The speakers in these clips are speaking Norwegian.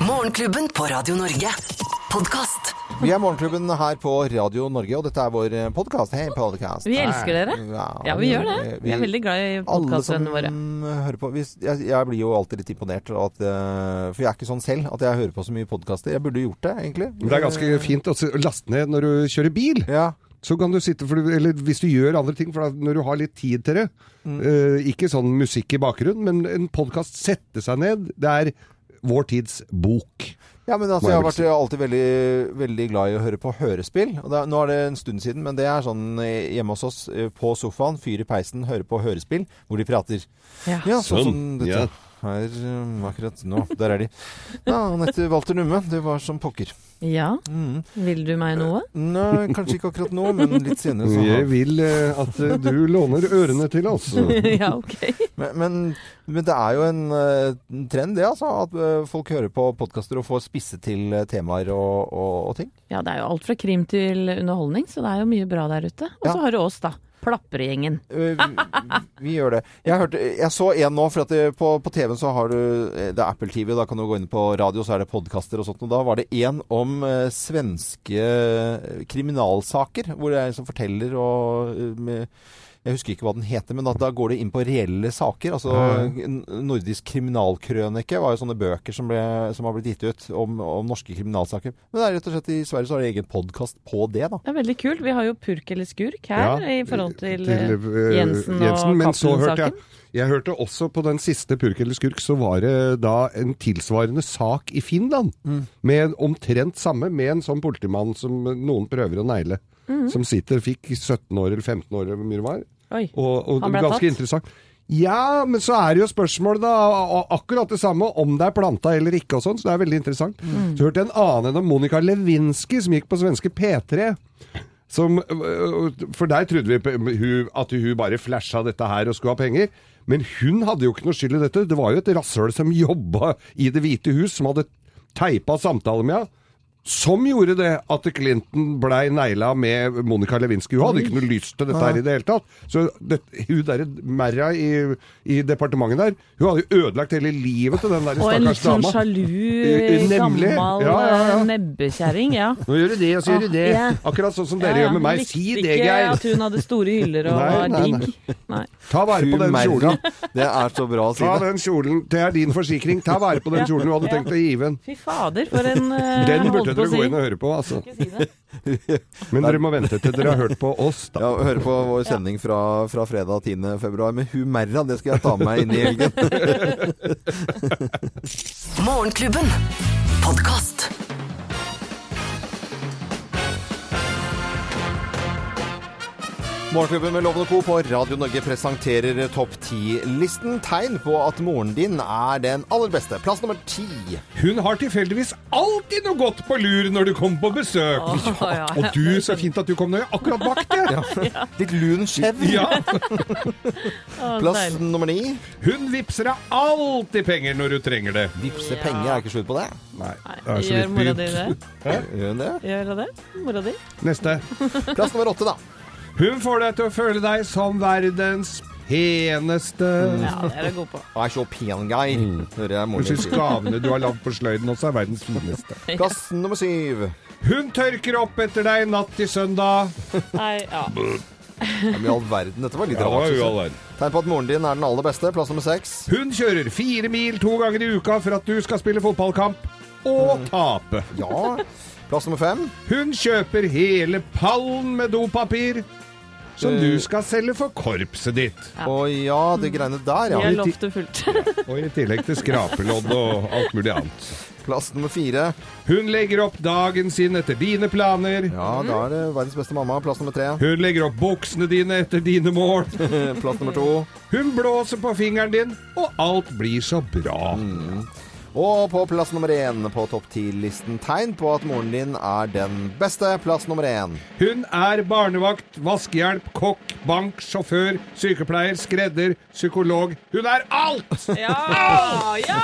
Morgenklubben på Radio Norge. Podkast. Vi er Morgenklubben her på Radio Norge, og dette er vår podkast. Hei, podkast. Vi elsker dere. Ja, vi gjør det. Vi er veldig glad i Alle som våre. hører på jeg, jeg blir jo alltid litt imponert. At, eh, for jeg er ikke sånn selv at jeg hører på så mye podkaster. Jeg burde gjort det, egentlig. Men Det er ganske fint å laste ned når du kjører bil. Ja. Så kan du sitte, for du, eller hvis du gjør andre ting, for da, når du har litt tid til det. eh, ikke sånn musikk i bakgrunnen, men en podkast sette seg ned. Det er vår tids bok. Ja, men altså, jeg har vært alltid veldig, veldig glad i å høre på hørespill. Og det, er- nå er det en stund siden, men det er sånn eh, hjemme hos oss eh, på sofaen, fyr i peisen, høre på hørespill, hvor de prater. Ja. Ja, sånn, Sånn, dette ja. Her um, akkurat nå. Der er de. Ja, Anette Walter Numme, det var som pokker. Ja, Mm. vil du meg noe? Nei, kanskje ikke akkurat nå, men litt senere. Så Jeg vil eh, at eh, du låner ørene til oss. ja, ok. Men, men, men det er jo en eh, trend, det, altså. At eh, folk hører på podkaster og får spisse til eh, temaer og, og, og ting. Ja, det er jo alt fra krim til underholdning, så det er jo mye bra der ute. Og så Ja. har du oss, da. Plappergjengen. Eh, vi, vi gjør det. Jeg, hørte, jeg så en nå, for det, på, på TV-en så har du eh, Det er Apple TV, da kan du gå inn på radio, så er det podkaster og sånt. Og da var det en om eh, svenske eh, kriminalsaker, hvor det er en som forteller og eh, med jeg husker ikke hva den heter, men da, da går det inn på reelle saker. Altså Nordisk kriminalkrønike var jo sånne bøker som, ble, som har blitt gitt ut om, om norske kriminalsaker. Men det er rett og slett i Sverige så har de egen podkast på det, da. Det er veldig kult. Vi har jo purk eller skurk her Ja, i forhold til, til, eh, Jensen og Cappelen-saken. jeg hørte også på den siste Purk eller skurk, så var det da en tilsvarende sak i Finland. Med en omtrent samme, med en sånn politimann som noen prøver å negle. Mm. Som sitter, fikk 17 år eller 15 år eller hvor mye det var. Oi. Og, og Han ble ganske tatt? interessant. Ja, men så er det jo spørsmålet da, akkurat det samme, om det er planta eller ikke og sånn, så det er veldig interessant. Mm. Så hørte jeg en annen enn om Monica Lewinsky, som gikk på svenske P3. Som, øh, for der trodde vi at hun bare flasha dette her og skulle ha penger. Men hun hadde jo ikke noe skyld i dette. Det var jo et rasshøl som jobba i Det hvite hus, som hadde teipa samtaler med henne. Som gjorde det at Clinton blei negla med Monica Lewinsky. Hun hadde ikke noe lyst til dette her i det hele tatt. Så det, hun derre Merra i, i departementet der, hun hadde jo ødelagt hele livet til den der stakkars dama. Og en litt sånn sjalu, Eh, nemlig. gammel Ja, ja, ja. eh, nebbekjerring. Ja. Nå gjør du det, og så gjør du Ah, det. Akkurat sånn som dere Ja, ja. gjør med meg. Si likte det, ikke At hun hadde store hyller og Nei, var digg. Nei. Ta vare på den kjolen. Det er så bra å si Ta det. den kjolen. Det er din forsikring. Ta vare på den kjolen du hadde tenkt å gi en. Fy fader, for en uh, Den burde på å si. gå inn og høre på, altså. Si. Men dere må vente til dere har hørt på oss, da. Ja, Høre på vår sending fra, fra fredag 10. februar. Humerra. det skal jeg ta med meg inn i helgen. Morgenklubben. Podkast. Morgenklubben med Lovende Co. på Radio Norge presenterer topp 10-listen. Tegn på at moren din er den aller beste. Plass nummer ti. Hun har tilfeldigvis alltid noe godt på lur når du kommer på besøk. Å, ja. Og du, så fint at du kom når jeg akkurat vakte. Litt lun skjev. Ja. Plass nummer ni. Hun vippser deg alltid penger når du trenger det. Vipse Ja. penger, er ikke slutt på det? Nei, det er så Gjør mora di det? Gjør hun det? Gjør hun det? Mora di? Neste. Plass nummer åtte, da. Hun får deg til å føle deg som verdens peneste. Ja, det er jeg god på. Jeg er så pen, Geir. Hører jeg Du moren din syns du har lagd på sløyden også er verdens fineste. Plass nummer syv. Hun tørker opp etter deg natt til søndag. Nei, ja. Ja, men i all verden, dette var litt Ja, rart. jeg. Tegn på at moren din er den aller beste. Plass nummer seks. Hun kjører fire mil to ganger i uka for at du skal spille fotballkamp og tape. Ja. Plass nummer fem. Hun kjøper hele pallen med dopapir som du skal selge for korpset ditt. Ja. Å ja, det greiene der, Vi ja. har lovt det fullt. Og i tillegg til skrapelodd og alt mulig annet. Plass nummer fire. Hun legger opp dagen sin etter dine planer. Ja, da er det verdens beste mamma. Plass nummer tre. Hun legger opp buksene dine etter dine mål. Plass nummer to. Hun blåser på fingeren din, og alt blir så bra. Og på plass nummer én på topp ti-listen tegn på at moren din er den beste. Plass nummer én. Hun er barnevakt, vaskehjelp, kokk, bank, sjåfør, sykepleier, skredder, psykolog. Hun er alt! Ja! Ja!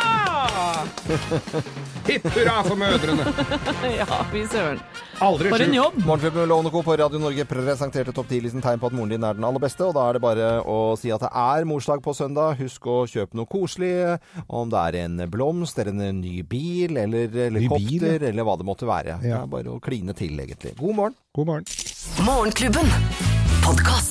Hipp hurra for mødrene! Ja, fy søren. Aldri For en jobb! Morgenklubben Lovende Co. på Radio Norge presenterte topp 10-listen tegn på at moren din er den aller beste. Og da er det bare å si at det er morsdag på søndag. Husk å kjøpe noe koselig. Om det er en blomst eller en ny bil eller helikopter eller hva det måtte være. Det er bare å kline til, egentlig. God morgen. God morgen. Morgenklubben.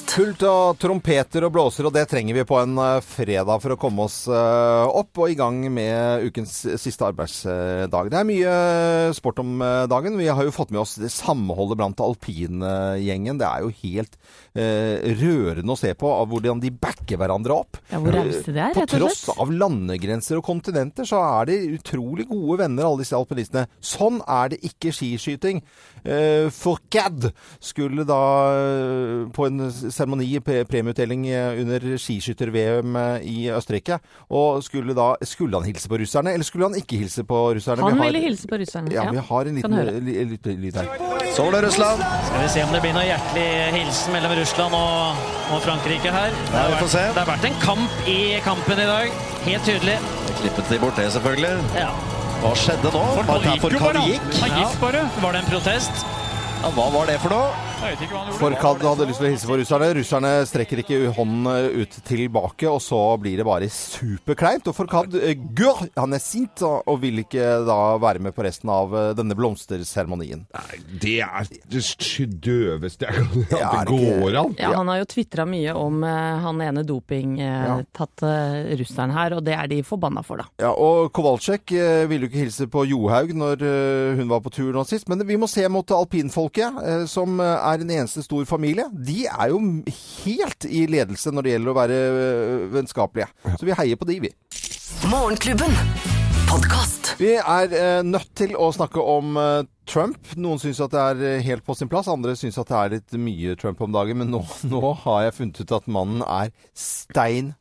Podkast. Fullt av trompeter og blåser, og det trenger vi på en eh, fredag for å komme oss eh, opp og i gang med ukens siste arbeidsdag. Det er mye eh, sport om dagen. Vi har jo fått med oss det samholdet blant alpingjengen. Det er jo helt rørende å se på av hvordan de backer hverandre opp. Ja, hvor rause det er, rett og slett. På tross av landegrenser og kontinenter, så er de utrolig gode venner, alle disse alpinistene. Sånn er det ikke skiskyting. For CAD skulle da på en seremoni, pre- premieutdeling eh, under skiskytter-VM eh, i Østerrike, og skulle da Skulle han hilse på russerne, eller skulle han ikke hilse på russerne? Han Vi har- ville hilse på russerne. Ja, vi har en liten li- lyd her. Så var det Russland. Skal vi se om det blir noe hjertelig hilsen mellom Russland og, og Frankrike her. Det har, vært, det har vært en kamp i kampen i dag. Helt tydelig. Klippet de bort det, selvfølgelig. Ja. Hva skjedde nå? Martin jo gikk. Han gikk bare. Var det en protest? Ja, hva var det for noe? Han hadde lyst til å hilse på russerne. Russerne strekker ikke hånden ut tilbake, og så blir det bare superkleint. Og Forkad eh, gør, han er sint og vil ikke da være med på resten av eh, denne blomsterseremonien. Det er det døveste jeg kan Ja, er det det går an. Ja, han har jo tvitra mye om eh, han ene dopingtatte russeren her, og det er de forbanna for, da. Ja, og Kowalczyk eh, ville jo ikke hilse på Johaug når eh, hun var på tur nå sist, men vi må se mot alpinfolket, eh, som eh, er en eneste stor familie. De er jo helt i ledelse når det gjelder å være eh, vennskapelige. Så vi heier på de, vi. Morgenklubben. Podcast. Vi er eh, nødt til å snakke om eh, Trump. Noen syns at det er helt på sin plass, andre syns at det er litt mye Trump om dagen. Men nå, nå har jeg funnet ut at mannen er stein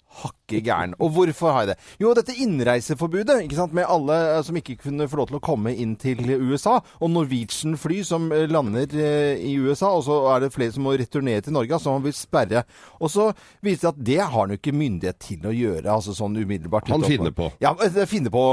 hakke gæren. Og hvorfor har jeg det? Jo, dette innreiseforbudet ikke sant, med alle eh, som ikke kunne få lov til å komme inn til USA. Og Norwegian-fly som eh, lander eh, i USA, og så er det flere som må returnere til Norge, som han vil sperre. Og så viser det at det har han jo ikke myndighet til å gjøre, altså sånn umiddelbart. Han finner på. Ja, finner på,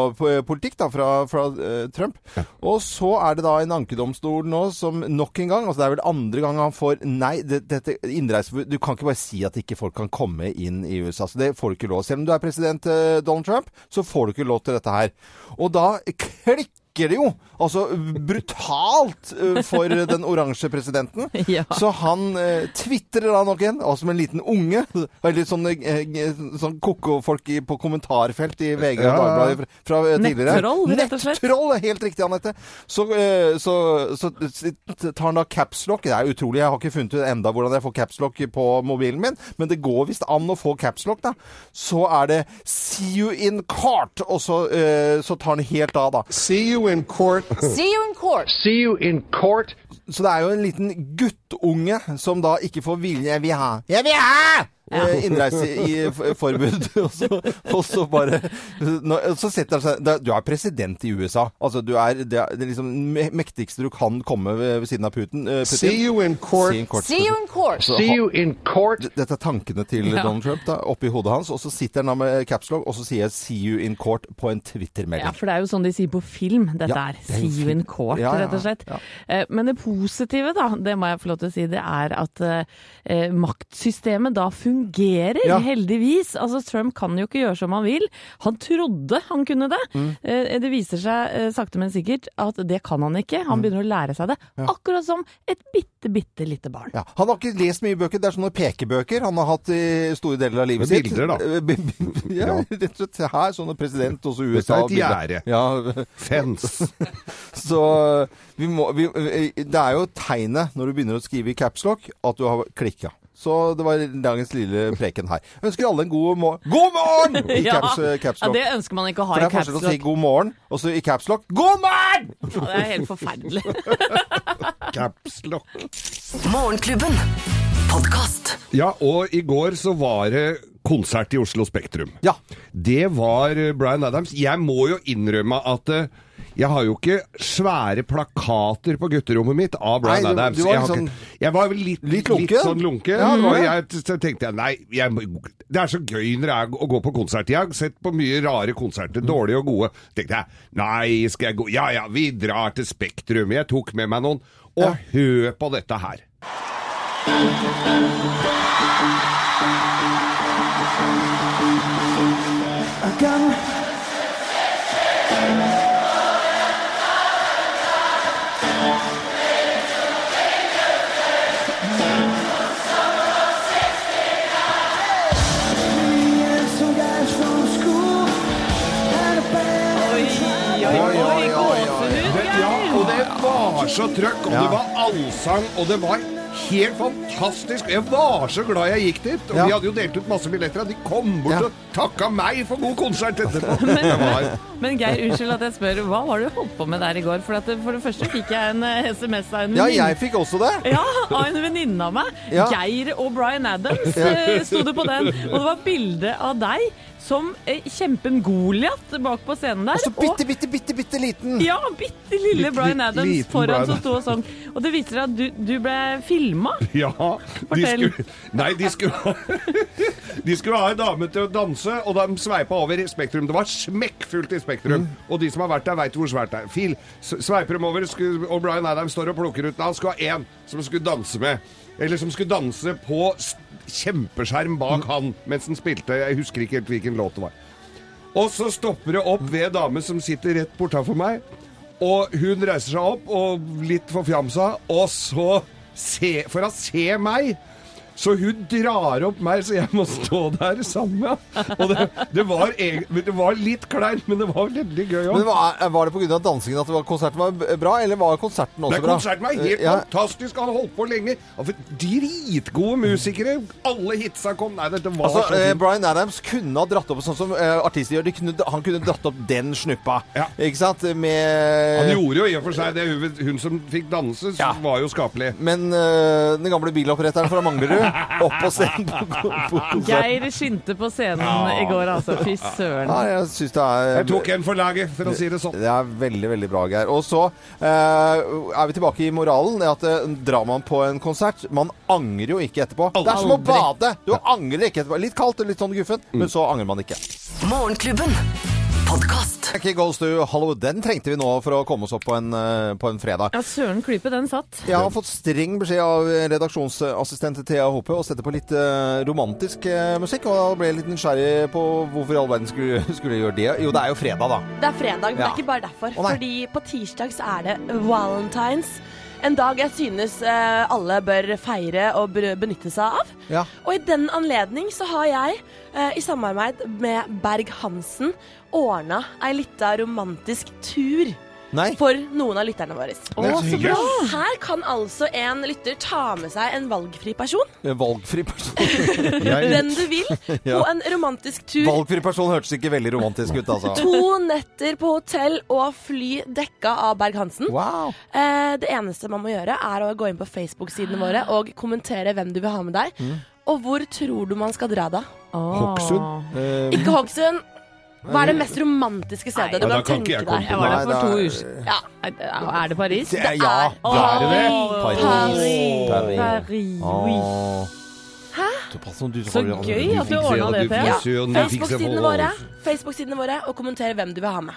politikk da, fra, fra Trump. Og så er det da en ankedomstol nå som nok en gang, altså det er vel andre gang han får nei, det, dette innreiseforbudet, du kan ikke bare si at ikke folk kan komme inn i USA. Så det får du ikke lov. Selv om du er president eh, Donald Trump, så får du ikke lov til dette her. Og da klikker det jo, altså brutalt eh, for den oransje presidenten. Ja. Så han eh, tvitrer da nok en, og som en liten unge. Veldig sånn, eh, sånn koko-folk på kommentarfelt i VG og Ja. Dagbladet fra, fra eh, tidligere. Nettroll, rett og slett. Nettroll, helt riktig, Anette. Så, eh, så, så tar han da capslock. Det er utrolig, jeg har ikke funnet ut enda hvordan jeg får capslock på mobilen min, men det går visst an å få capslock, da. Så er det 'see you in cart', og så, eh, så tar han helt av, da. See you in court. See you in court. See you in court. Så det er jo en liten guttunge som da ikke får vilje Jeg vil ha! Jeg vil ha! Eh, Innreise i forbud. og, så, og så bare nå, Så setter han seg Du er president i USA. Altså, du er det, er det liksom mektigste du kan komme ved, ved siden av Putin. eh, Putin. See you in court. See you in court. See you in court. Så See you in court. dette er tankene til Ja. Donald Trump da, oppi hodet hans, og så sitter han da med capslog, og så sier jeg 'see you in court' på en Twitter-melding. Ja, for det er jo sånn de sier på film, dette Ja, er. det er See you in court, Ja, ja, rett og slett. ja. Eh, Men det positive, da, det må jeg få lov til å si, det er at eh, maktsystemet da fungerer, Ja. heldigvis. Altså, Trump kan jo ikke gjøre som han vil. Han trodde han kunne det. Mm. Eh, Det viser seg eh, sakte, men sikkert at det kan han ikke. Mm. Han begynner å lære seg det. Akkurat som et bitte, bitte lite barn. Ja, han har ikke lest mye bøker. Det er sånne pekebøker han har hatt i store deler av livet sitt. bilder, da. da. ja, rett og slett. Her, sånne president, også Dette USA. er et gjerde. Ja, Fence. så vi må, vi, det er jo tegnet når du begynner å skrive i capslock at du har klikka. Så det var dagens lille preken her. Jeg ønsker alle en god morgen God morgen! I Ja. caps, Ja, det ønsker man ikke å ha For det er forskjell å si god morgen, og så i capslock God morgen! Ja, det er helt forferdelig. Capslock. Morgenklubben. Podkast. Ja, og i går så var det konsert i Oslo Spektrum. Ja. Det var eh, Bryan Adams. Jeg må jo innrømme at eh, Jeg har jo ikke svære plakater på gutterommet mitt av Bryan Nei, du- Adams. du var jeg, har ikke, jeg var litt, litt, litt sånn lunke. Ja, og jeg, så tenkte jeg nei, jeg, det er så gøy når jeg, å gå på konsert. Jeg har sett på mye rare konserter, Mm. dårlige og gode. tenkte jeg nei, skal jeg gå Ja ja, vi drar til Spektrum. Jeg tok med meg noen. Og hør på dette her. I Oi, var så trøkk, og det var allsang, og det var helt fantastisk. Jeg var så glad jeg gikk dit. Og Ja. de hadde jo delt ut masse billetter, og de kom bort Ja. og takka meg for god konsert etterpå. men, Men Geir, unnskyld at jeg spør, hva var det du holdt på med der i går? For, at det, for det første fikk jeg en eh, SMS av en Ja, jeg fikk også det. Ja, av en venninne av meg. Ja. Geir og Bryan Adams eh, sto det på den. Og det var bilde av deg som eh, kjempen Goliat bak på scenen der. Og så bitte, bitte, bitte, bitte liten. ja, bitte lille Bitte Bryan Adams liten foran som sto og sang. Og det viser at du, du ble filma. ja, de skulle, nei, de skulle, de skulle ha en dame til å danse, og de sveipa over i Spektrum. Det var smekkfullt i Spektrum. Og de som har vært der, veit hvor svært det er. Fil, sveiper dem over, og Bryan Adams står og plukker ut Han skulle ha én som skulle danse med. Eller som skulle danse på kjempeskjerm bak han mens han spilte. Jeg husker ikke helt hvilken låt det var. Og så stopper det opp ved dame som sitter rett bortafor meg. Og hun reiser seg opp, og litt forfjamsa, og så se, For å se meg så hun drar opp meg, så jeg må stå der sammen med. Og det, det, var, det var litt kleint, men det var veldig gøy òg. var, var det pga. dansingen at det var, konserten var bra, eller var konserten også Nei, bra? konserten var helt Ja. fantastisk. Han holdt på lenge. Dritgode musikere. Alle hitsa kom. Nei, dette var Altså, sånn. eh. Bryan Adams kunne ha dratt opp sånn som uh, artister gjør. Kunne, han kunne dratt opp den snuppa. Ja. Ikke sant? Med Han gjorde jo i og for seg det. Hun, hun som fikk danse, Ja. var jo skapelig. Men uh, den gamle biloppretteren fra Manglerud opp på scenen på, på. Geir skinte på scenen i går, altså. Fy søren. Ja, jeg syns det er Jeg tok en for laget, for å si det sånn. Det er veldig, veldig bra, Geir. Og så eh, er vi tilbake i moralen. Det at eh, drar man på en konsert Man angrer jo ikke etterpå. Det er som å bade! Du angrer ikke etterpå. Litt kaldt og litt sånn guffent, men så angrer man ikke. Morgenklubben. Podkast. Goes to Hollywood. Den trengte vi nå for å komme oss opp på en, eh, på en fredag. Ja, søren klype, den satt. Jeg har fått streng beskjed av redaksjonsassistent Thea Hope å sette på litt eh, romantisk eh, musikk. Og da ble jeg litt nysgjerrig på hvorfor i all verden skulle, skulle gjøre det. Jo, det er jo fredag, da. Det er fredag, men det er ikke bare derfor. Å, fordi på tirsdag så er det Valentines. En dag jeg synes eh, alle bør feire og benytte seg av. Ja. Og i den anledning så har jeg, eh, i samarbeid med Berg-Hansen, ordna ei lita romantisk tur Nei? for noen av lytterne våre. Så bra! Her kan altså en lytter ta med seg en valgfri person, En Valgfri person. den du vil, på en romantisk tur. Valgfri person hørtes ikke veldig romantisk ut, altså. To netter på hotell og fly dekka av Berg-Hansen. Wow. Eh, det eneste man må gjøre, er å gå inn på Facebook-sidene våre og kommentere hvem du vil ha med deg. Mm. Og hvor tror du man skal dra da? Hokksund? Eh, Ikke Hokksund. Hva er det mest romantiske stedet du kan tenke deg? Jeg var der for to er- uker siden. Ja. Er det Paris? det er, ja. det er det det? Paris. Paris. Paris. Såpass som du Så har- gøy at du ordna det, Per. Fikser Facebook-sidene våre, Facebook-sidene våre og kommentere hvem du vil ha med.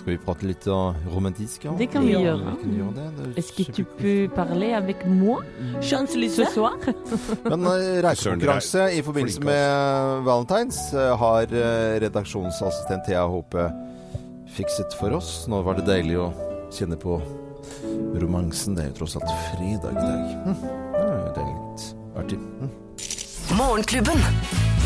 Skal vi prate litt uh, romantisk? Ja? Det kan vi Ja, gjøre. vi kan gjøre det. Det er Est-ce que tu peux parler avec moi ce soir? Men uh, reisekonkurranse i forbindelse med Valentines uh, har uh, redaksjonsassistent Thea Hope fikset for oss. Nå var det deilig å kjenne på romansen. Det er jo tross alt fredag i dag. Ja, det er litt artig. Hm. Morgenklubben.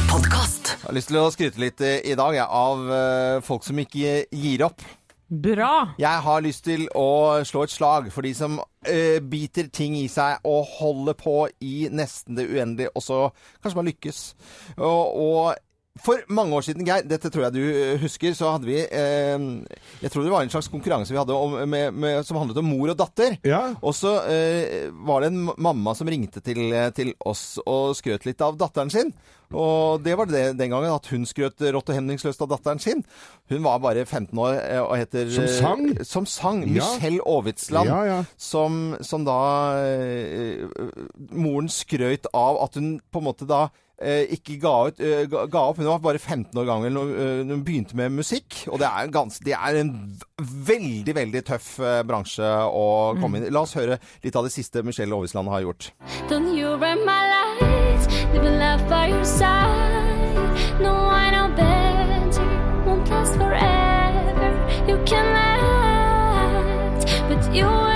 Podkast. Jeg har lyst til å skryte litt eh, i dag jeg, av eh, folk som ikke gir opp. Bra! Jeg har lyst til å slå et slag for de som uh, biter ting i seg og holder på i nesten det uendelige, og så kanskje man lykkes. Og, og For mange år siden, Geir, dette tror jeg du eh, husker, så hadde vi eh, Jeg tror det var en slags konkurranse vi hadde om, med, med, som handlet om mor og datter. Ja. Og så eh, var det en mamma som ringte til, eh, til oss og skrøt litt av datteren sin. Og det var det den gangen, at hun skrøt rått og hemningsløst av datteren sin. Hun var bare 15 år eh, og heter Som sang? Som sang. Ja. Michelle Aavitsland. Ja, ja. Som, som da eh, Moren skrøt av at hun på en måte da ikke ga, ut, eh, ga, opp. Hun var bare 15 år gammel når, eh, hun begynte med musikk. Og det er, en gans, det er en veldig, veldig tøff eh, bransje å komme inn i. La oss høre litt av det siste Michelle Aavitsland har gjort. Don't you can act, but you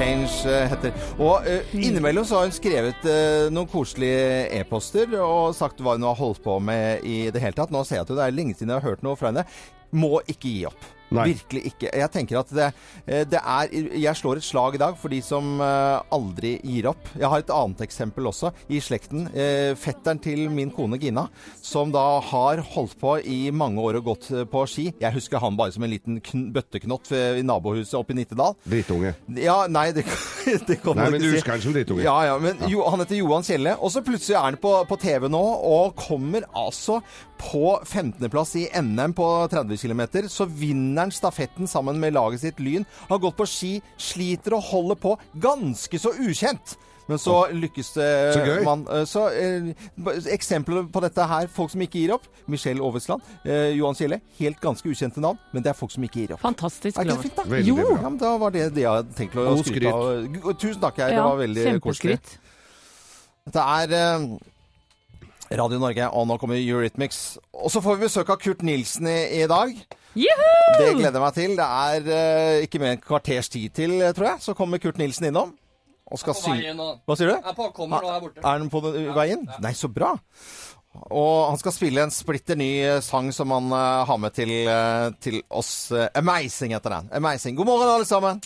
change. Eh, heter Og uh, innimellom så har hun skrevet uh, noen koselige e-poster og sagt hva hun har holdt på med i det hele tatt. Nå ser jeg at det er lenge siden jeg har hørt noe fra henne. Må ikke gi opp. Nei. Virkelig ikke. Jeg tenker at det, eh, det er Jeg slår et slag i dag for de som eh, aldri gir opp. Jeg har et annet eksempel også i slekten. Eh, Fetteren til min kone Gina, som da har holdt på i mange år og gått på ski. Jeg husker han bare som en liten bøtteknott i nabohuset oppe i Nittedal. Drittunge. Ja, nei, det, det kan Nei, men du husker han som drittunge. Ja, ja, men jo, han heter Johan Kjelle. Og så plutselig er han på, på TV nå, og kommer altså på 15.-plass i NM på 30 km. Så vinner han stafetten sammen med laget sitt Lyn. Har gått på ski, sliter og holder på. Ganske så ukjent. Men så lykkes det Så gøy. man. Eh, Så eh, Eksempler på dette her, folk som ikke gir opp. Michelle Aavitsland, eh, Johan Kjelle. Helt ganske ukjente navn, men det er folk som ikke gir opp. Fantastisk Er ikke det fint, da? Veldig jo, bra. ja, men da var det det jeg hadde tenkt å skryte av. Tusen takk, jeg. Ja, det var veldig koselig. kjempeskryt. Dette er eh, Radio Norge, og nå kommer Eurythmics. Og så får vi besøk av Kurt Nilsen i, i dag. Juhu! Det gleder jeg meg til. Det er uh, ikke mer enn kvarters tid til, eh, tror jeg. Så kommer Kurt Nilsen innom. Og skal sy... Hva sier du? Jeg er på, kommer nå her borte. Er den på den veien? Nei, så bra. Og han skal spille en splitter ny eh, sang som han uh, har med til, uh, til oss. Uh, Amazing heter den. Amazing. God morgen, alle sammen.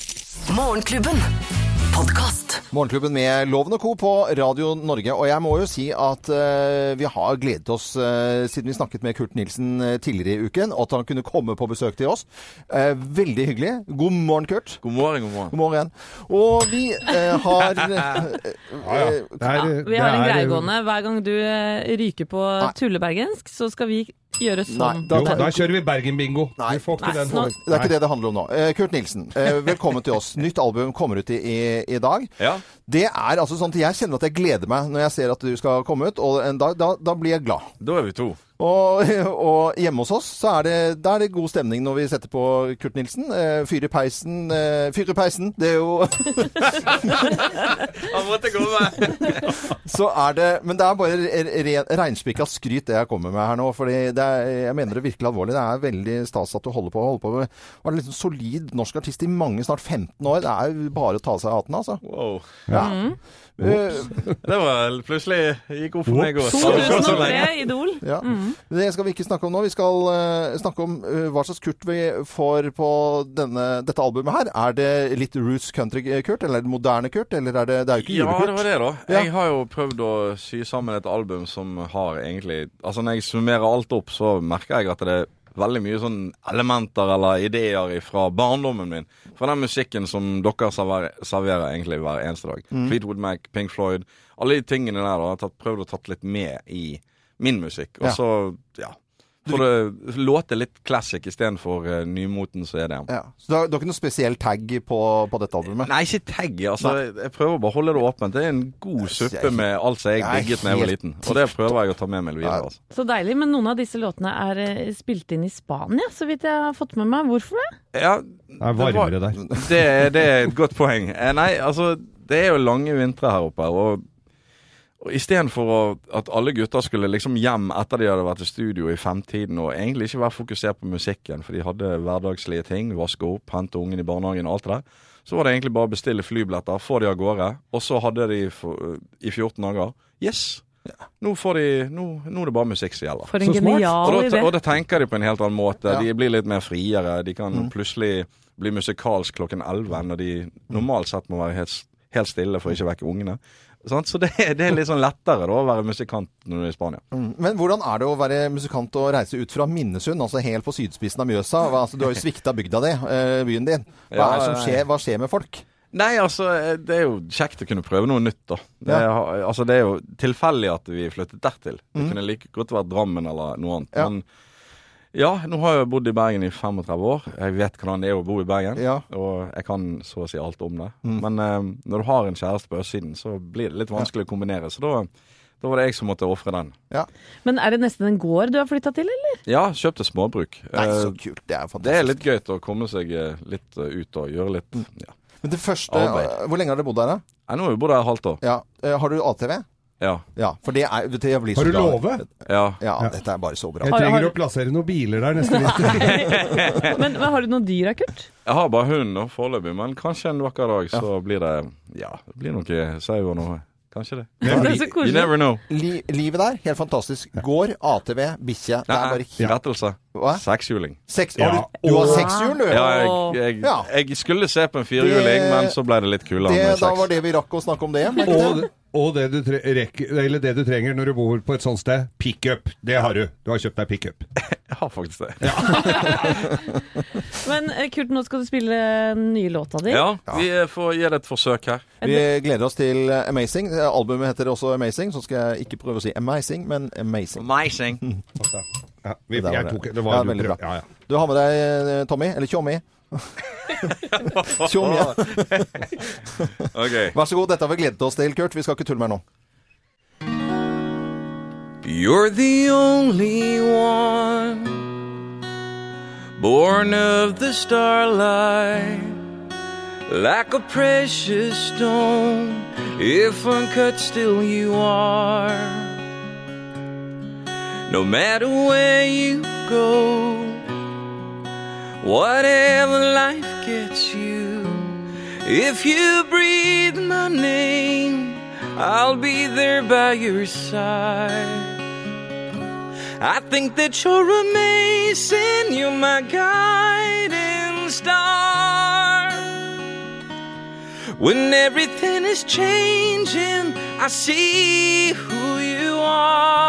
Morgenklubben. Podkast. Morgenklubben med Loven og Co. på Radio Norge. Og jeg må jo si at uh, vi har gledet oss uh, siden vi snakket med Kurt Nilsen eh, tidligere i uken, og at han kunne komme på besøk til oss. Uh, veldig hyggelig. God morgen, Kurt. God morgen, god morgen. God morgen. Og vi har Ja, ja. Det er, Ja, vi har en greie gående. Hver gang du ryker på tullebergensk, så skal vi gjøre sånn. da- Jo, da kjører vi Bergen-bingo. Nei. Vi Nei, den. Det er ikke det det handler om nå. Eh, Kurt Nilsen, eh, velkommen til oss. Nytt album kommer ut i, i, i dag. Ja. Det er altså sånn at jeg kjenner at jeg gleder meg når jeg ser at du skal komme ut, og en dag, da, da blir jeg glad. Da er vi to. Og, og hjemme hos oss så er det, da er det god stemning når vi setter på Kurt Nilsen. Eh, fyr i peisen. Eh, fyr i peisen, det er jo Han måtte komme! Så er det Men det er bare re- reinspikka skryt det jeg kommer med her nå. Fordi er, jeg mener det virkelig alvorlig. Det er veldig stas at du holder på. Holder på med Var en liksom solid norsk artist i mange, snart 15 år. Det er jo bare å ta av seg hatten, altså. Wow. Ja. Eh, Det var plutselig gikk opp for meg òg. 2003, Idol. Ja. Det skal vi ikke snakke om nå. Vi skal uh, snakke om uh, hva slags Kurt vi får på denne, dette albumet her. Er det litt roots country-Kurt, eller er det moderne Kurt? Eller er det, det er jo ikke Ja, det var det, da. Ja. Jeg har jo prøvd å sy sammen et album som har egentlig Altså, når jeg summerer alt opp, så merker jeg at det er veldig mye sånn elementer eller ideer fra barndommen min. Fra den musikken som dere serverer, serverer egentlig hver eneste dag. Mm. Fleetwood Mac, Pink Floyd. Alle de tingene der da, har jeg prøvd å tatt litt med i min musikk. Og så, ja For det låte litt classic istedenfor uh, nymotens EDM. Ja. Så du har, du har ikke noe spesiell tag på, på dette albumet? Nei, ikke tagg. Altså, jeg prøver bare å holde det åpent. Det er en god suppe med alt som jeg Jeg er digget da jeg var liten. Og det prøver jeg å ta med meg videre. Altså. Så deilig. Men noen av disse låtene er eh, spilt inn i Spania, så vidt jeg har fått med meg. Hvorfor det? Ja, Det er varmere der. det, det er et godt poeng. Eh, Nei, altså, det er jo lange vintre her oppe. Og istedenfor at alle gutter skulle liksom hjem etter de hadde vært i studio i femtiden, og egentlig ikke være fokusert på musikken, for de hadde hverdagslige ting, vaske opp, hente ungen i barnehagen og alt det der, så var det egentlig bare å bestille flybilletter, få de av gårde, og så hadde de for, i 14 dager Yes! Nå, får de, nå, nå er det bare musikk som gjelder. For en genial idé. og da tenker de på en helt annen måte. Ja. De blir litt mer friere. De kan Mm. plutselig bli musikalsk klokken 11 når de normalt sett må være helt, helt stille for å ikke vekke ungene. Sant? Så det, det er litt sånn lettere da, å være musikant når du er i Spania. Mm. Men hvordan er det å være musikant og reise ut fra Minnesund, altså helt på sydspissen av Mjøsa? Altså, du har jo svikta bygda di, eh, byen din. Hva Ja, er som ja, ja. skjer? Hva skjer med folk? Nei, altså, det er jo kjekt å kunne prøve noe nytt, da. Det, er, altså, det er jo tilfeldig at vi flyttet dertil. Det kunne like godt vært Drammen eller noe annet. Mm. Ja. Men ja, nå har jeg bodd i Bergen i 35 år. Jeg vet hvordan det er å bo i Bergen. Ja. Og jeg kan så å si alt om det. Mm. Men eh, når du har en kjæreste på østsiden, så blir det litt vanskelig å kombinere. Så da, da var det jeg som måtte ofre den. Men er det nesten en gård du har flytta til, eller? Ja, kjøpte småbruk. Nei, Eh, så kult. Det er fantastisk. det er litt gøy å komme seg eh, litt eh, ut og gjøre litt Mm. ja. Men det første Arbeid. eh, Hvor lenge har dere bodd der, da? Nei, Nå har vi bodd her et halvt år. Ja. Eh, Har du ATV? Ja. Ja, for det er det jeg blir Har så du glad. låve? ja. Ja, dette er bare så bra. Jeg trenger har- å plassere noen biler der neste vinter. Men, men har du noen dyr, Kurt? Jeg har bare hund nå foreløpig, men kanskje en vakker dag så blir det Ja, det blir noe sau og noe. Kanskje det. Det You never know. Li livet der, helt fantastisk. Gård, ATV, bikkje. Det er Nei, bare helt rettelse. Sekshjuling. Seks Ja. Du, du har sekshjul, du? Ja, jeg, jeg, jeg skulle se på en firehjuling, men så ble det litt kulere med seks. da var det vi rakk å snakke om det. Men Og, og det, du tre rekker, eller det du trenger når du bor på et sånt sted, pickup. Det har du. Du har kjøpt deg pickup. Jeg har faktisk det. Men eh, Kurt, nå skal du spille den nye låta di. Ja, vi eh, får gi det et forsøk her. Vi gleder oss til eh, Amazing. Eh, Albumet heter også Amazing, så skal jeg ikke prøve å si Amazing, men Amazing. Amazing. Ja, vi, Det var det. tok, det var Ja, veldig bra. Ja, ja. Du har med deg eh, Tommy, eller Tjommi. Tjommi. ja. Ok. Vær så god, dette har vi gledet oss til, Kurt. Vi skal ikke tulle mer nå. You're the only one born of the starlight, like a precious stone. If uncut, still you are. No matter where you go, whatever life gets you, if you breathe my name, I'll be there by your side. I think that you're amazing, you're my guiding star. When everything is changing, I see who you are.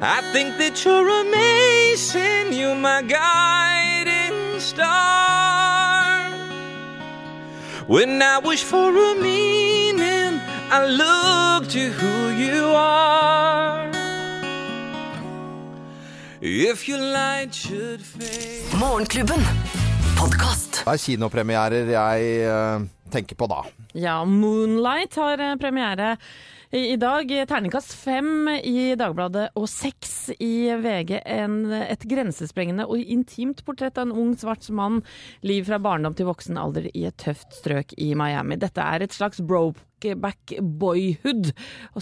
I think that you're amazing, you're my guiding star. When I wish for a meaning, I look to who you are. If your light should fade. Morgenklubben. Podcast. Det er kinopremierer jeg eh, tenker på da. Ja, Moonlight har eh, premiere i dag. Terningkast fem i Dagbladet og seks i VG. En, et grensesprengende og intimt portrett av en ung, svart mann. Liv fra barndom til voksen alder i et tøft strøk i Miami. Dette er et slags brokeback boyhood,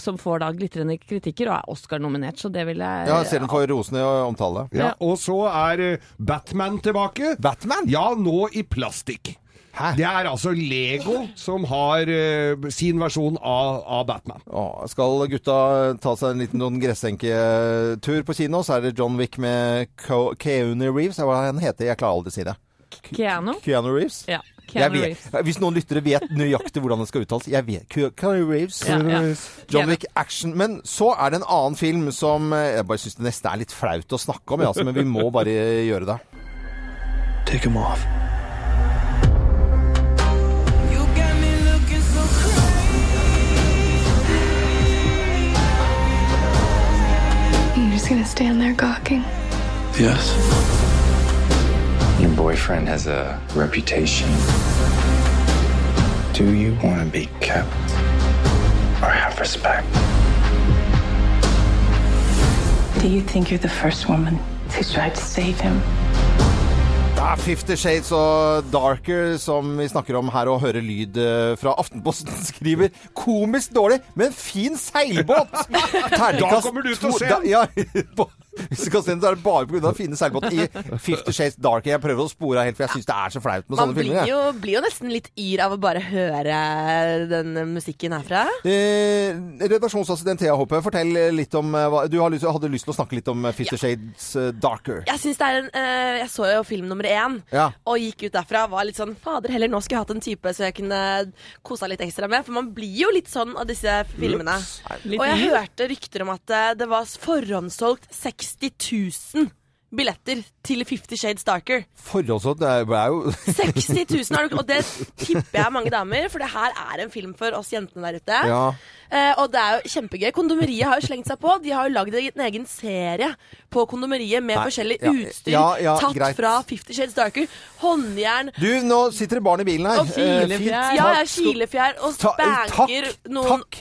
som får da glitrende kritikker og er Oscar-nominert, så det vil jeg Ja, selv den for rosende omtale. Ja, og så er eh, Batman tilbake. Batman? Ja, nå i plastikk. Hæ? Det er altså Lego som har uh, sin versjon av, av Batman. Åh, skal gutta ta seg en liten sånn gressenketur på kino, så er det John Wick med Keanu Reeves. Hva han heter? Jeg klarer aldri å si det. Keanu? Keanu Reeves? Ja. Jeg Keanu vet, Reeves. hvis noen lyttere vet nøyaktig hvordan det skal uttales Jeg vet. Ke- Keanu Reeves. Ja, ja. John Wick action. Men så er det en annen film som eh, Jeg bare syns det neste er litt flaut å snakke om, ja, altså, men vi må bare gjøre det. Take him off. Just gonna stand there gawking. Yes. Your boyfriend has a reputation. Do you want to be kept or have respect? Do you think you're the first woman who tried to save him? Det er Fifty Shades og Darker som vi snakker om her, og hører lyd eh, fra Aftenposten skriver komisk dårlig, men fin seilbåt! Da kommer du til å se den. Ja, Hvis du kan se den, så er det bare pga. fine seilbåter i Fifty Shades Dark. Jeg prøver å spore av helt, for jeg syns det er så flaut med Man sånne blir filmer. Man blir jo nesten litt yr av å bare høre den musikken herfra. Eh, redaksjonsassistent Thea Hoppe, fortell litt om eh, hva Du har lyst, hadde lyst til å snakke litt om Fifty Fifty Shades eh, Darker. Jeg synes det er en eh, Jeg så jo film nummer én, Ja. og gikk ut derfra var litt sånn Fader heller, nå skulle jeg hatt en type så jeg kunne kosa litt ekstra med. For man blir jo litt sånn av disse filmene. Litt Og jeg hørte rykter om at eh, det var forhåndssolgt 60 000 billetter til Fifty Shades Darker. Forholdsvis, det er jo 60 000, har du- og det tipper jeg mange damer, for det her er en film for oss jentene der ute. Ja. Eh, og det er jo kjempegøy. Kondomeriet har jo slengt seg på. De har jo lagd en egen serie på kondomeriet med Nei, forskjellig ja, utstyr ja, tatt greit. fra Fifty Shades Darker. Håndjern. Du, nå sitter det barn i bilen her. Og Eh, filefjær. Ja, ja, kilefjær og eh, spanker noen Takk!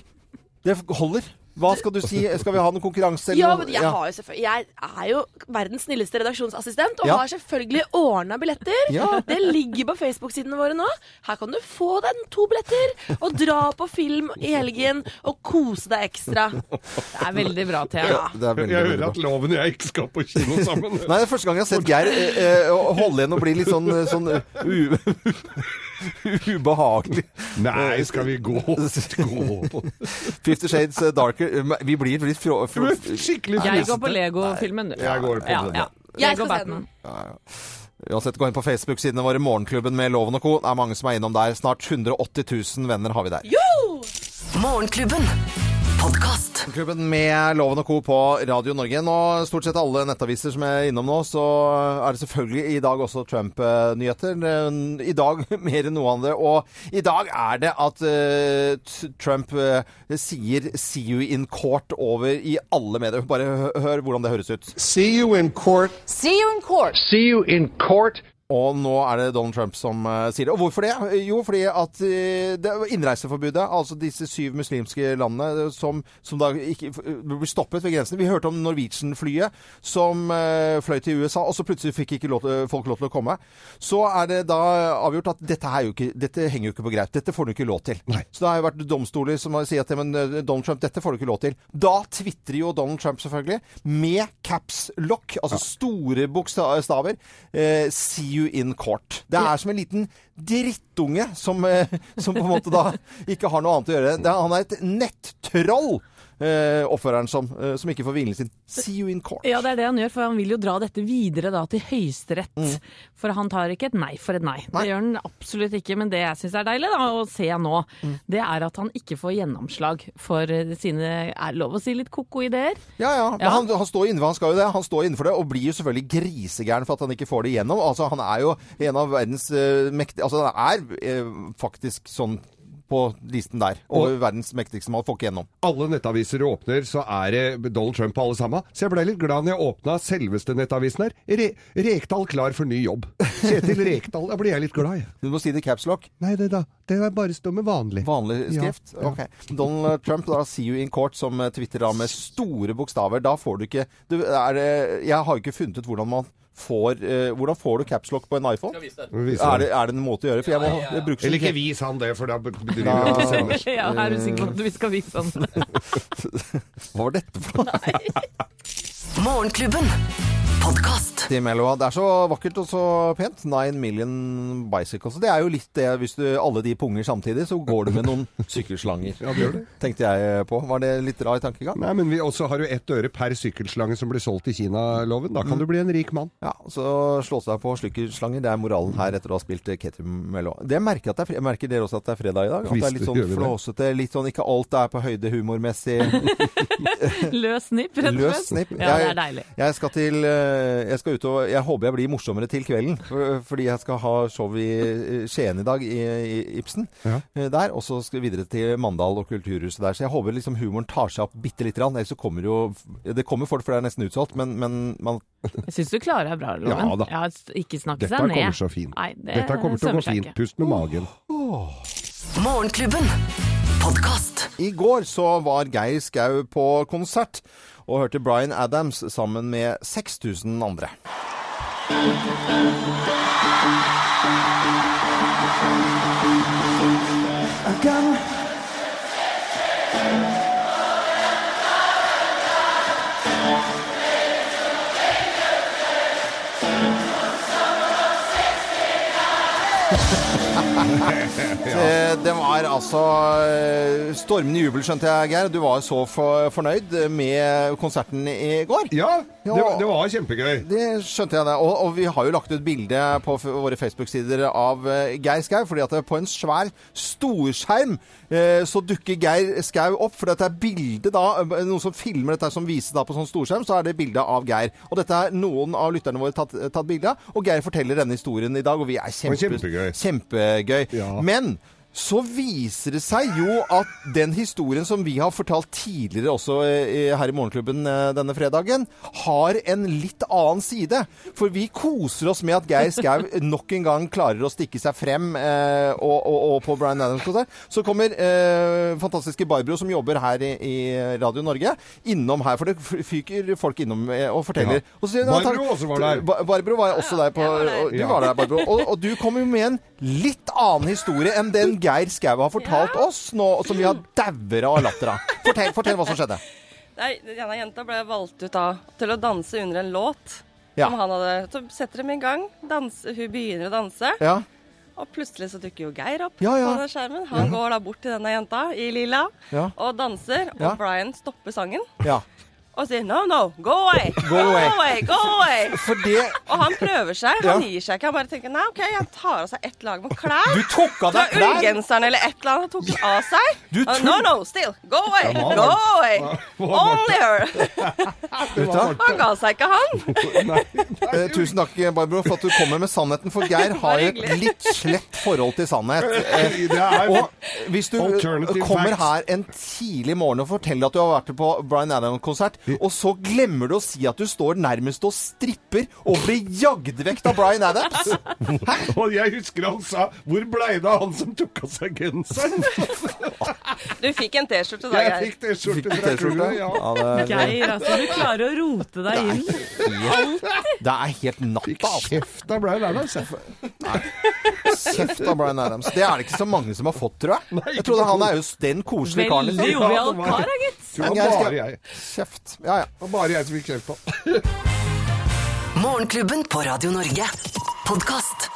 Det holder. Hva skal du si? Skal vi ha noen konkurranse? eller Ja, men jeg, har jo selvfølgelig, jeg er jo verdens snilleste redaksjonsassistent og Ja. har selvfølgelig ordna billetter. Ja. Det ligger på Facebook-sidene våre nå. Her kan du få deg to billetter og dra på film i helgen og kose deg ekstra. Det er veldig bra, Thea. Ja. Det er veldig, Jeg veldig hører bra. at Loven og jeg ikke skal på kino sammen. Nei, det er første gang jeg har sett Geir eh, eh, holde igjen og bli litt sånn, sånn u ubehagelig. Nei, skal vi gå? gå. Fifty Shades eh, Darker. Vi blir litt frå... Skikkelig Jeg går på Lego-filmen, du. Jeg går på ja, den. ja. Jeg skal se Batman. Uansett, gå inn på Facebook-sidene våre, Morgenklubben med Loven og Co. Det er mange som er innom der. Snart 180 000 venner har vi der. Morgenklubben. Podkast. Klubben med Loven og Co. på Radio Norge. Nå, stort sett alle nettaviser som er innom nå, så er det selvfølgelig i dag også Trump-nyheter. I dag mer enn noe annet. Og i dag er det at uh, Trump uh, sier 'see you in court' over i alle medier. Bare hør hvordan det høres ut. See you in court. See you in court. See you in court. Og nå er det Donald Trump som uh, sier det. Og hvorfor det? Jo, fordi at uh, det innreiseforbudet, altså disse syv muslimske landene eh, som, som da ikke blir stoppet ved grensen. Vi hørte om Norwegian-flyet som uh, fløy til USA, og så plutselig fikk ikke lov folk lov til å komme. Så er det da avgjort at dette, jo ikke, dette henger jo ikke på greip. Dette får du ikke lov til. Så det har jo vært domstoler som har sagt at men, Donald Trump, dette får du ikke lov til. Da tvitrer jo Donald Trump selvfølgelig med caps lock, altså store bokstaver. Eh, you in court. Det er som en liten drittunge som, eh, som på en måte da ikke har noe annet å gjøre. Det han er et nettroll, eh, oppføreren som, eh, som ikke får hvilen sin. See you in court. Ja, det er det han gjør, for han vil jo dra dette videre da til Høyesterett. For han tar ikke et nei for et nei. Nei. Det gjør han absolutt ikke. Men det jeg syns er deilig da, å se nå, det er at han ikke får gjennomslag for eh, sine Er det lov å si litt ko-ko ideer? Ja, ja. Ja. Han, han står innenfor, han skal jo det. Han står innenfor det, og blir jo selvfølgelig grisegæren for at han ikke får det igjennom. Altså, han er jo en av verdens uh, mektige Altså, han er uh, faktisk sånn på listen der. Over verdens mektigste mann. Får ikke gjennom. Alle nettaviser du åpner, så er det Donald Trump på alle sammen. Så jeg ble litt glad når jeg åpna selveste nettavisen her. Re Rekdal klar for ny jobb. Kjetil Rekdal. Da blir jeg litt glad, jeg. Du må si det i caps lock. Nei, det da. Det er bare stå med vanlig. Vanlig skrift? ja. Ok. Donald Trump, da, see you in court, som eh, twitterer da med store bokstaver. Da får du ikke du, er, det- Jeg har jo ikke funnet ut hvordan man får eh, Hvordan får du capslock på en iPhone? Vise Er det, er det en måte å gjøre? For jeg må jeg bruker Eller ikke vis han det, for da driver han og sender. Ja, er du sikker på at vi skal vise han det? Hva var dette for noe? Morgenklubben. Podkast. Det er så vakkert og så pent. Nine million bicycles. Det er jo litt det hvis du alle de punger samtidig, så går du med noen sykkelslanger. Ja, det gjør det. Tenkte jeg på. Var det litt rar tankegang? Nei, men vi også har jo ett øre per sykkelslange som blir solgt i Kina-loven. Da kan du bli en rik mann. Ja, så slå seg på sykkelslanger. Det er moralen her etter å ha spilt eh, Ketum Melloa. Det merker, at det er, merker dere også at det er fredag i dag? At det er litt sånn flåsete, litt sånn ikke alt er på høyde humormessig. Løs snipp, rett og slett. Løs snipp. Ja, det er deilig. Jeg skal til eh, Jeg skal ut og Jeg håper jeg blir morsommere til kvelden. for- Fordi jeg skal ha show i eh, Skien i dag, i, i Ibsen. Ja. eh, Der. Og så skal vi videre til Mandal og Kulturhuset der. Så jeg håper liksom humoren tar seg opp bitte lite grann. Ellers så kommer jo Det kommer folk, for det er nesten utsolgt, men, men man Jeg syns du klarer deg bra, Loven. Ja da. Ja, ikke snakke Dette seg ned. kommer så fint. Nei, det Dette kommer til å gå fint. Pust med magen. Morgenklubben. Podkast. I går så var Geir Skau på konsert og hørte Bryan Adams sammen med 6000 andre. I got Yeah. Det, det var altså eh, stormende jubel, skjønte jeg, Geir. Du var så for, fornøyd med konserten i går. Ja, det, var- det var kjempegøy. Det skjønte jeg det. Og, og vi har jo lagt ut bilde på våre Facebook-sider av eh, Geir Skau, fordi at på en svær storskjerm eh, så dukker Geir Skau opp. For dette er bilde da, eh, noen som filmer dette som vises da på sånn storskjerm, så er det bilde av Geir. Og dette er noen av lytterne våre tatt, tatt bilde av, og Geir forteller denne historien i dag, og vi er kjempe, kjempegøy. kjempegøy. Ja. Men så viser det seg jo at den historien som vi har fortalt tidligere også eh, her i Morgenklubben eh, denne fredagen, har en litt annen side. For vi koser oss med at Geir Skau nok en gang klarer å stikke seg frem. Eh, og, og, og på Bryan Adams-konsert så kommer eh, fantastiske Barbro, som jobber her i, i Radio Norge, innom her. For det fyker folk innom og forteller. Ja. Og så sier- Barbro også var der. Ba- Barbro var også der. På, og du Ja. var der, Barbro. Og, og du kommer jo med en litt annen historie enn den Geir Skau har fortalt oss, nå, som vi har dauer av latter av. Fortell, fortell hva som skjedde. Nei, denne jenta ble valgt ut da til å danse under en låt. Ja. Som han hadde, så setter dem i gang. Danse, hun begynner å danse. Ja. Og plutselig så dukker jo Geir opp Ja, ja. på den skjermen. Han Ja. går da bort til denne jenta i lilla Ja. og danser. Og Ja. Brian stopper sangen Ja. Og sier no, no, go away. Go away. away, go away. Det Og han prøver seg. Ja. Han gir seg ikke. Han bare tenker nei, OK, han tar av seg ett lag med klær. Du tok av deg klær? ullgenseren eller et eller annet. Han tok den av seg. Tok- No, no, still. Go away. Ja, Go away. Only her. Han ga seg ikke, han. Eh, tusen takk, Barbro, for at du kommer med sannheten. For Geir har et litt slett forhold til sannhet. Eh, og hvis du kommer her en tidlig morgen og forteller at du har vært på Bryan Adams-konsert, og så glemmer du å si at du står nærmest og stripper og blir jagd vekk av Bryan Adams Og jeg husker han sa 'Hvor blei det av han som tok av seg genseren?' Du fikk en T-skjorte da, Geir. Jeg fikk T-skjorte fra T-skjorte? ja. Ja, Geir, altså. Du klarer å rote deg inn. Det er helt natta. Fikk Kjeft av Brian Adams. Kjeft av Bryan Adams. Det er det ikke så mange som har fått, tror jeg. Jeg trodde han er jo den koselige karen. Veldig liksom. jovial kar, gitt. Det Ja, ja. Det var bare jeg som fikk kjeft på. Morgenklubben på Radio Norge. Podkast.